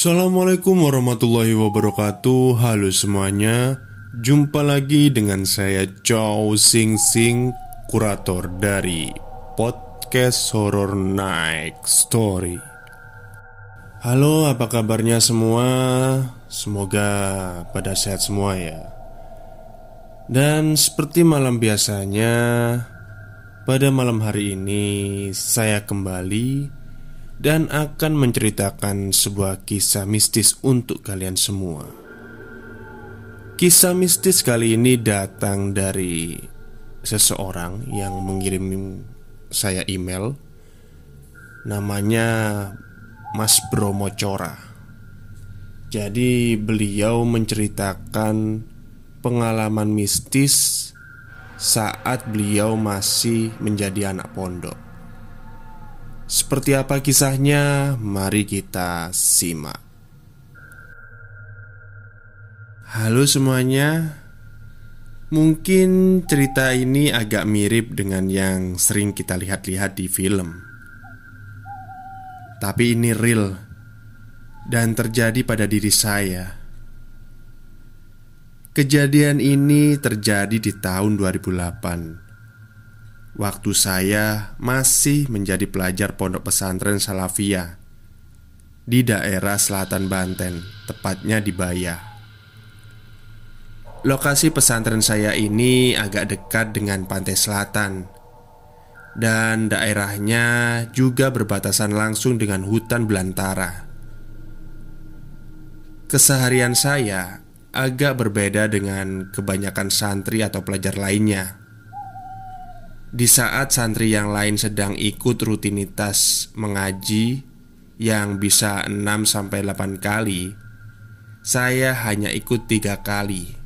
Assalamualaikum warahmatullahi wabarakatuh. Halo semuanya. Jumpa lagi dengan saya Chow Sing Sing Kurator dari Podcast Horror Night Story. Halo apa kabarnya semua? Semoga pada sehat semua ya. Dan seperti malam biasanya Pada malam hari ini Saya kembali dan akan menceritakan sebuah kisah mistis untuk kalian semua. Kisah mistis kali ini datang dari seseorang yang mengirim saya email. Namanya Mas Bromo Cora. Jadi beliau menceritakan pengalaman mistis saat beliau masih menjadi anak pondok. Seperti apa kisahnya? Mari kita simak. Halo semuanya. Mungkin cerita ini agak mirip dengan yang sering kita lihat-lihat di film. Tapi ini real dan terjadi pada diri saya. Kejadian ini terjadi di tahun 2008 Waktu saya masih menjadi pelajar pondok pesantren Salafiyah di daerah selatan Banten, tepatnya di Baya. Lokasi pesantren saya ini agak dekat dengan pantai selatan, dan daerahnya juga berbatasan langsung dengan hutan belantara. Keseharian saya agak berbeda dengan kebanyakan santri atau pelajar lainnya di saat santri yang lain sedang ikut rutinitas mengaji yang bisa 6-8 kali Saya hanya ikut tiga kali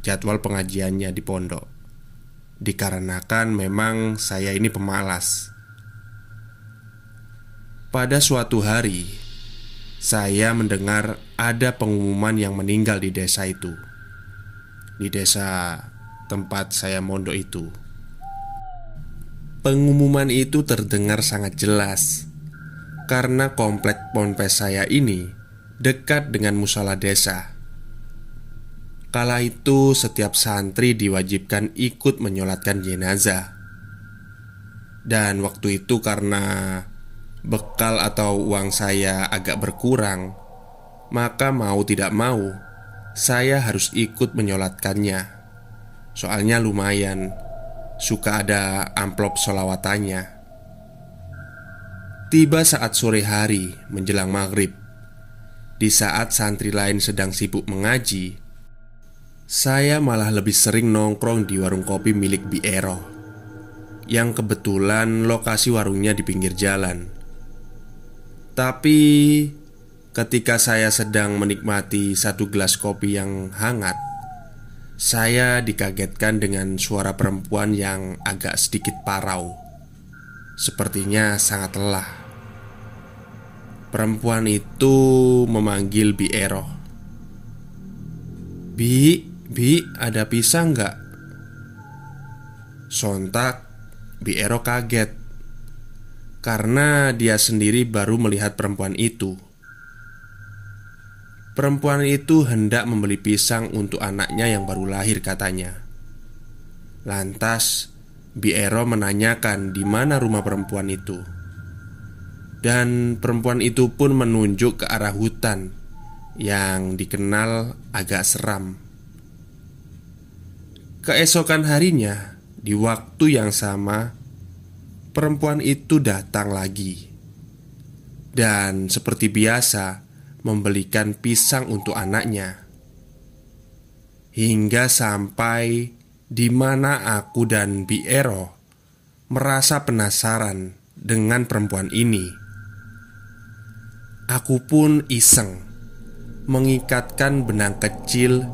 jadwal pengajiannya di pondok. Dikarenakan memang saya ini pemalas. Pada suatu hari Saya mendengar ada pengumuman yang meninggal di desa itu. Di desa tempat saya mondok itu Pengumuman itu terdengar sangat jelas. Karena komplek ponpes saya ini Dekat dengan musala desa. Kala itu setiap santri diwajibkan ikut menyolatkan jenazah. Dan waktu itu karena bekal atau uang saya agak berkurang Maka mau tidak mau Saya harus ikut menyolatkannya. Soalnya lumayan suka ada amplop solawatannya. Tiba saat sore hari menjelang maghrib, di saat santri lain sedang sibuk mengaji, saya malah lebih sering nongkrong di warung kopi milik Bi Ero yang kebetulan lokasi warungnya di pinggir jalan. Tapi ketika saya sedang menikmati satu gelas kopi yang hangat, saya dikagetkan dengan suara perempuan yang agak sedikit parau. Sepertinya sangat lelah. Perempuan itu memanggil Bi Ero. Bi, Bi, ada pisang nggak? Sontak, Bi Ero kaget karena dia sendiri baru melihat perempuan itu. Perempuan itu hendak membeli pisang untuk anaknya yang baru lahir katanya. Lantas Biero menanyakan di mana rumah perempuan itu. Dan perempuan itu pun menunjuk ke arah hutan Yang dikenal agak seram. Keesokan harinya Di waktu yang sama Perempuan itu datang lagi. Dan seperti biasa membelikan pisang untuk anaknya, hingga sampai di mana aku dan Bi Ero merasa penasaran dengan perempuan ini. Aku pun iseng mengikatkan benang kecil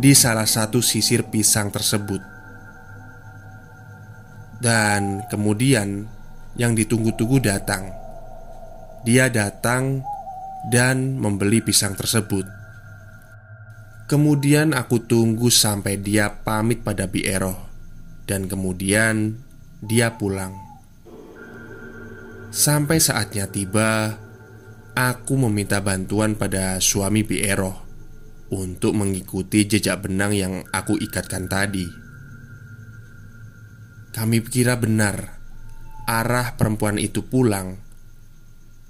di salah satu sisir pisang tersebut, dan kemudian yang ditunggu-tunggu datang. Dia datang dan membeli pisang tersebut. Kemudian aku tunggu sampai dia pamit pada Biero dan kemudian dia pulang. Sampai saatnya tiba, aku meminta bantuan pada suami Biero untuk mengikuti jejak benang yang aku ikatkan tadi. Kami kira benar arah perempuan itu pulang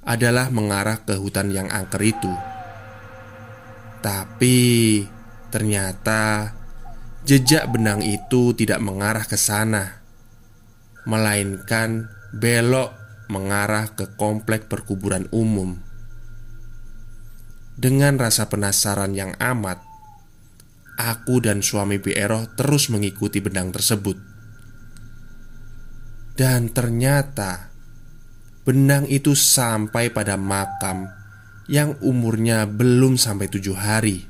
adalah mengarah ke hutan yang angker itu. Tapi ternyata jejak benang itu tidak mengarah ke sana, melainkan belok mengarah ke komplek perkuburan umum. Dengan rasa penasaran yang amat, aku dan suami Biero terus mengikuti benang tersebut. Dan ternyata benang itu sampai pada makam yang umurnya belum sampai tujuh hari.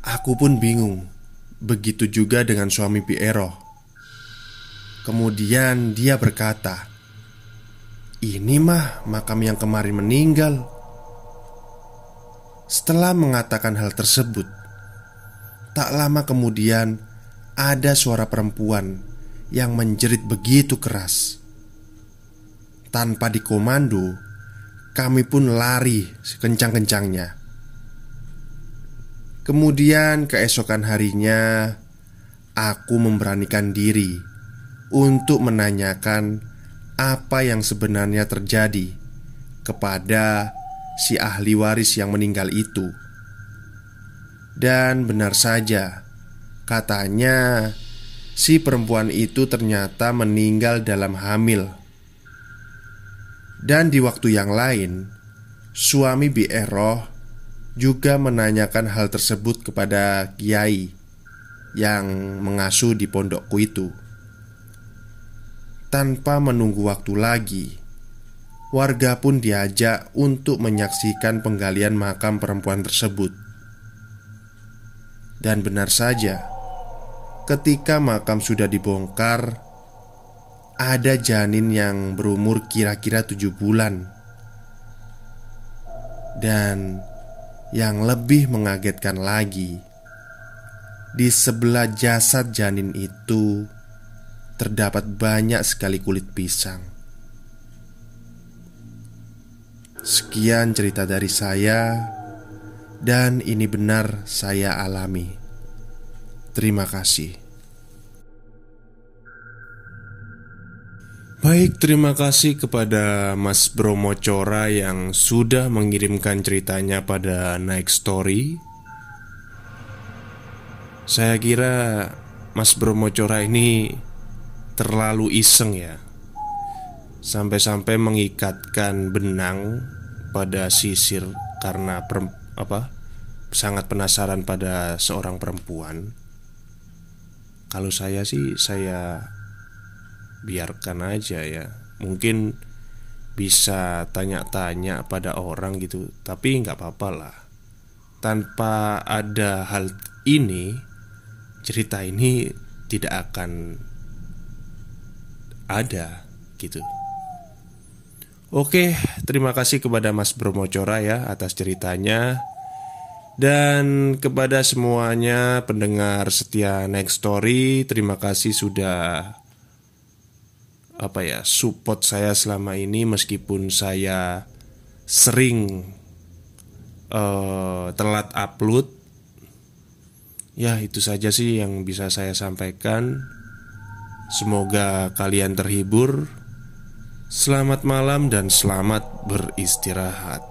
Aku pun bingung. Begitu juga dengan suami Piero. Kemudian dia berkata, "Ini mah makam yang kemarin meninggal." Setelah mengatakan hal tersebut, tak lama kemudian ada suara perempuan yang menjerit begitu keras. Tanpa dikomando, kami pun lari sekencang-kencangnya. Kemudian, keesokan harinya, aku memberanikan diri untuk menanyakan apa yang sebenarnya terjadi kepada si ahli waris yang meninggal itu. Dan benar saja, katanya si perempuan itu ternyata meninggal dalam hamil. Dan di waktu yang lain, suami Bi Eroh juga menanyakan hal tersebut kepada kiai yang mengasuh di pondokku itu. Tanpa menunggu waktu lagi, warga pun diajak untuk menyaksikan penggalian makam perempuan tersebut. Dan benar saja, Ketika makam sudah dibongkar Ada janin yang berumur kira-kira tujuh bulan. Dan yang lebih mengagetkan lagi Di sebelah jasad janin itu Terdapat banyak sekali kulit pisang. Sekian cerita dari saya Dan ini benar saya alami. Terima kasih. Baik, terima kasih kepada Mas Bromo Cora yang sudah mengirimkan ceritanya pada Next Story. Saya kira Mas Bromo Cora ini terlalu iseng ya. Sampai-sampai mengikatkan benang pada sisir karena apa? sangat penasaran pada seorang perempuan. Kalau saya sih saya biarkan aja ya. Mungkin bisa tanya-tanya pada orang gitu tapi nggak apa-apa lah. Tanpa ada hal ini cerita ini tidak akan ada gitu. Oke, terima kasih kepada Mas Bromo Cora ya atas ceritanya. Dan kepada semuanya pendengar setia Next Story Terima kasih sudah apa ya support saya selama ini meskipun saya sering uh, telat upload ya itu saja sih yang bisa saya sampaikan. Semoga kalian terhibur. Selamat malam dan selamat beristirahat